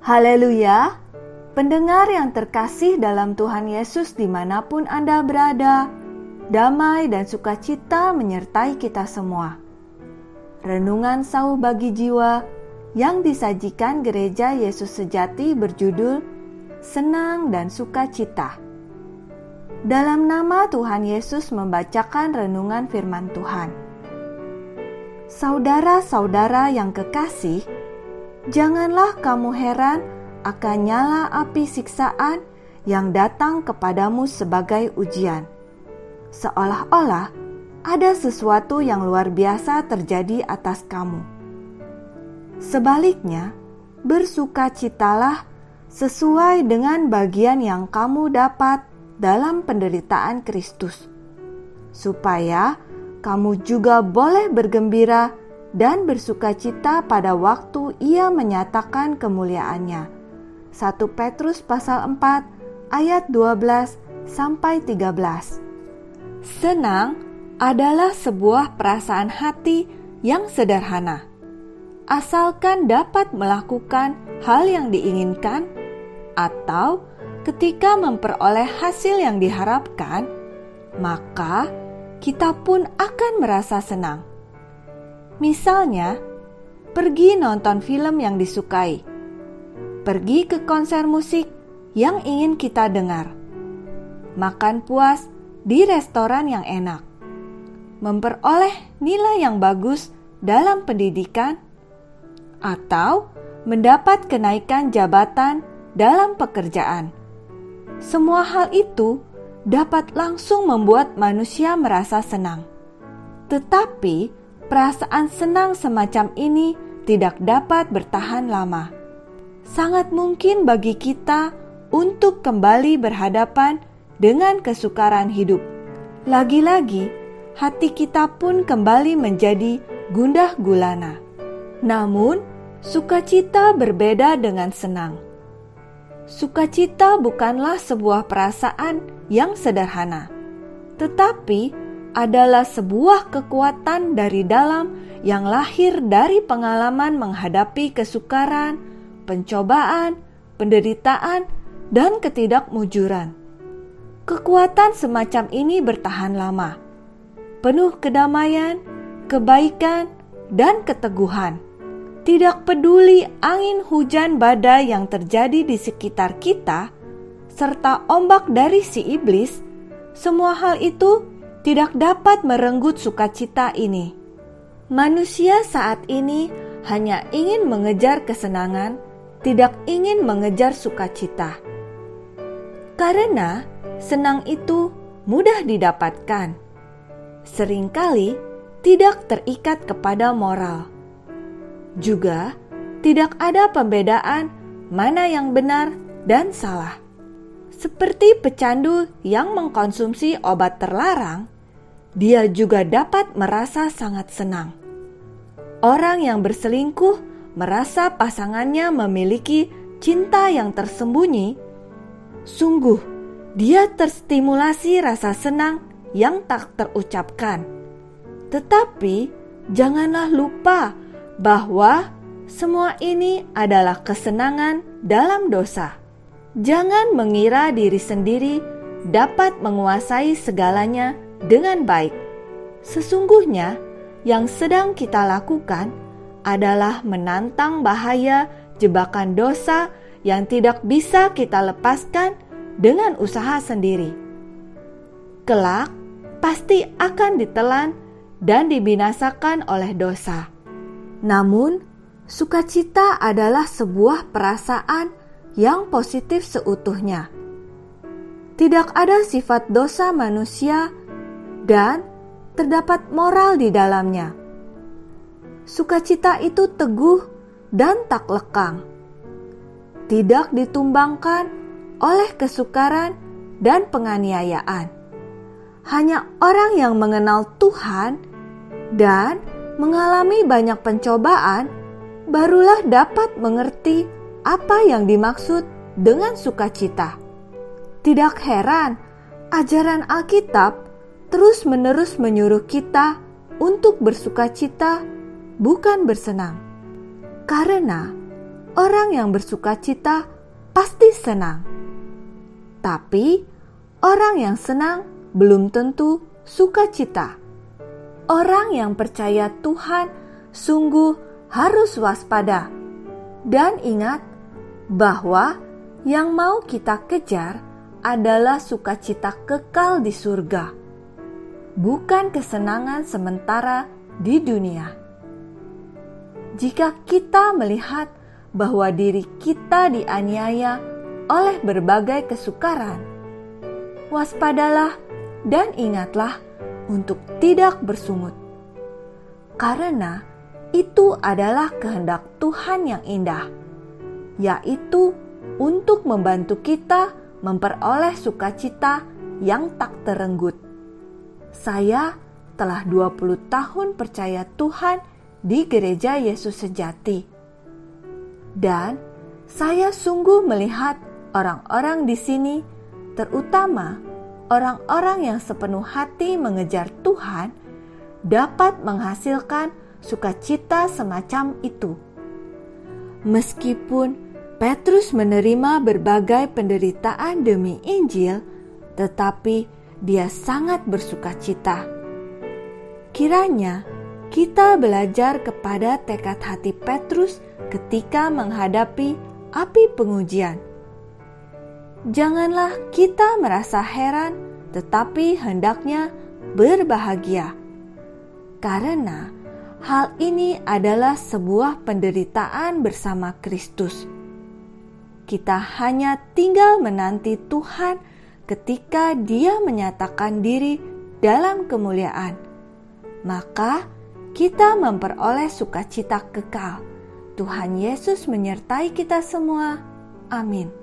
Haleluya! Pendengar yang terkasih dalam Tuhan Yesus di mana pun Anda berada, damai dan sukacita menyertai kita semua. Renungan sauh bagi jiwa yang disajikan gereja Yesus sejati berjudul Senang dan Sukacita. Dalam nama Tuhan Yesus membacakan renungan firman Tuhan. Saudara-saudara yang kekasih, Janganlah kamu heran akan nyala api siksaan yang datang kepadamu sebagai ujian, seolah-olah ada sesuatu yang luar biasa terjadi atas kamu. Sebaliknya, bersukacitalah sesuai dengan bagian yang kamu dapat dalam penderitaan Kristus, supaya kamu juga boleh bergembira dan bersuka cita pada waktu ia menyatakan kemuliaannya. 1 Petrus pasal 4 ayat 12 sampai 13. Senang adalah sebuah perasaan hati yang sederhana. Asalkan dapat melakukan hal yang diinginkan atau ketika memperoleh hasil yang diharapkan, maka kita pun akan merasa senang. Misalnya, pergi nonton film yang disukai, pergi ke konser musik yang ingin kita dengar, makan puas di restoran yang enak, memperoleh nilai yang bagus dalam pendidikan, atau mendapat kenaikan jabatan dalam pekerjaan. Semua hal itu dapat langsung membuat manusia merasa senang, tetapi perasaan senang semacam ini tidak dapat bertahan lama. Sangat mungkin bagi kita untuk kembali berhadapan dengan kesukaran hidup. Lagi-lagi, hati kita pun kembali menjadi gundah gulana. Namun, sukacita berbeda dengan senang. Sukacita bukanlah sebuah perasaan yang sederhana, tetapi adalah sebuah kekuatan dari dalam yang lahir dari pengalaman menghadapi kesukaran, pencobaan, penderitaan, dan ketidakmujuran. Kekuatan semacam ini bertahan lama, penuh kedamaian, kebaikan, dan keteguhan. Tidak peduli angin hujan badai yang terjadi di sekitar kita, serta ombak dari si iblis, semua hal itu tidak dapat merenggut sukacita ini. Manusia saat ini hanya ingin mengejar kesenangan, tidak ingin mengejar sukacita. Karena senang itu mudah didapatkan. Seringkali tidak terikat kepada moral. Juga tidak ada pembedaan mana yang benar dan salah. Seperti pecandu yang mengkonsumsi obat terlarang, dia juga dapat merasa sangat senang. Orang yang berselingkuh merasa pasangannya memiliki cinta yang tersembunyi. Sungguh, dia terstimulasi rasa senang yang tak terucapkan. Tetapi janganlah lupa bahwa semua ini adalah kesenangan dalam dosa. Jangan mengira diri sendiri dapat menguasai segalanya dengan baik. Sesungguhnya, yang sedang kita lakukan adalah menantang bahaya jebakan dosa yang tidak bisa kita lepaskan dengan usaha sendiri. Kelak pasti akan ditelan dan dibinasakan oleh dosa. Namun, sukacita adalah sebuah perasaan yang positif seutuhnya. Tidak ada sifat dosa manusia dan terdapat moral di dalamnya. Sukacita itu teguh dan tak lekang. Tidak ditumbangkan oleh kesukaran dan penganiayaan. Hanya orang yang mengenal Tuhan dan mengalami banyak pencobaan barulah dapat mengerti apa yang dimaksud dengan sukacita. Tidak heran, ajaran Alkitab terus-menerus menyuruh kita untuk bersukacita, bukan bersenang, karena orang yang bersuka cita pasti senang. Tapi orang yang senang belum tentu sukacita. Orang yang percaya Tuhan sungguh harus waspada dan ingat bahwa yang mau kita kejar adalah sukacita kekal di surga, bukan kesenangan sementara di dunia. Jika kita melihat bahwa diri kita dianiaya oleh berbagai kesukaran, waspadalah dan ingatlah untuk tidak bersungut, karena itu adalah kehendak Tuhan yang indah, yaitu untuk membantu kita memperoleh sukacita yang tak terenggut. Saya telah 20 tahun percaya Tuhan di gereja Yesus sejati. Dan saya sungguh melihat orang-orang di sini, terutama orang-orang yang sepenuh hati mengejar Tuhan dapat menghasilkan sukacita semacam itu. Meskipun Petrus menerima berbagai penderitaan demi Injil, tetapi dia sangat bersukacita. Kiranya kita belajar kepada tekad hati Petrus ketika menghadapi api pengujian Janganlah kita merasa heran, tetapi hendaknya berbahagia, karena hal ini adalah sebuah penderitaan bersama Kristus. Kita hanya tinggal menanti Tuhan ketika Dia menyatakan diri dalam kemuliaan, maka kita memperoleh sukacita kekal. Tuhan Yesus menyertai kita semua. Amin.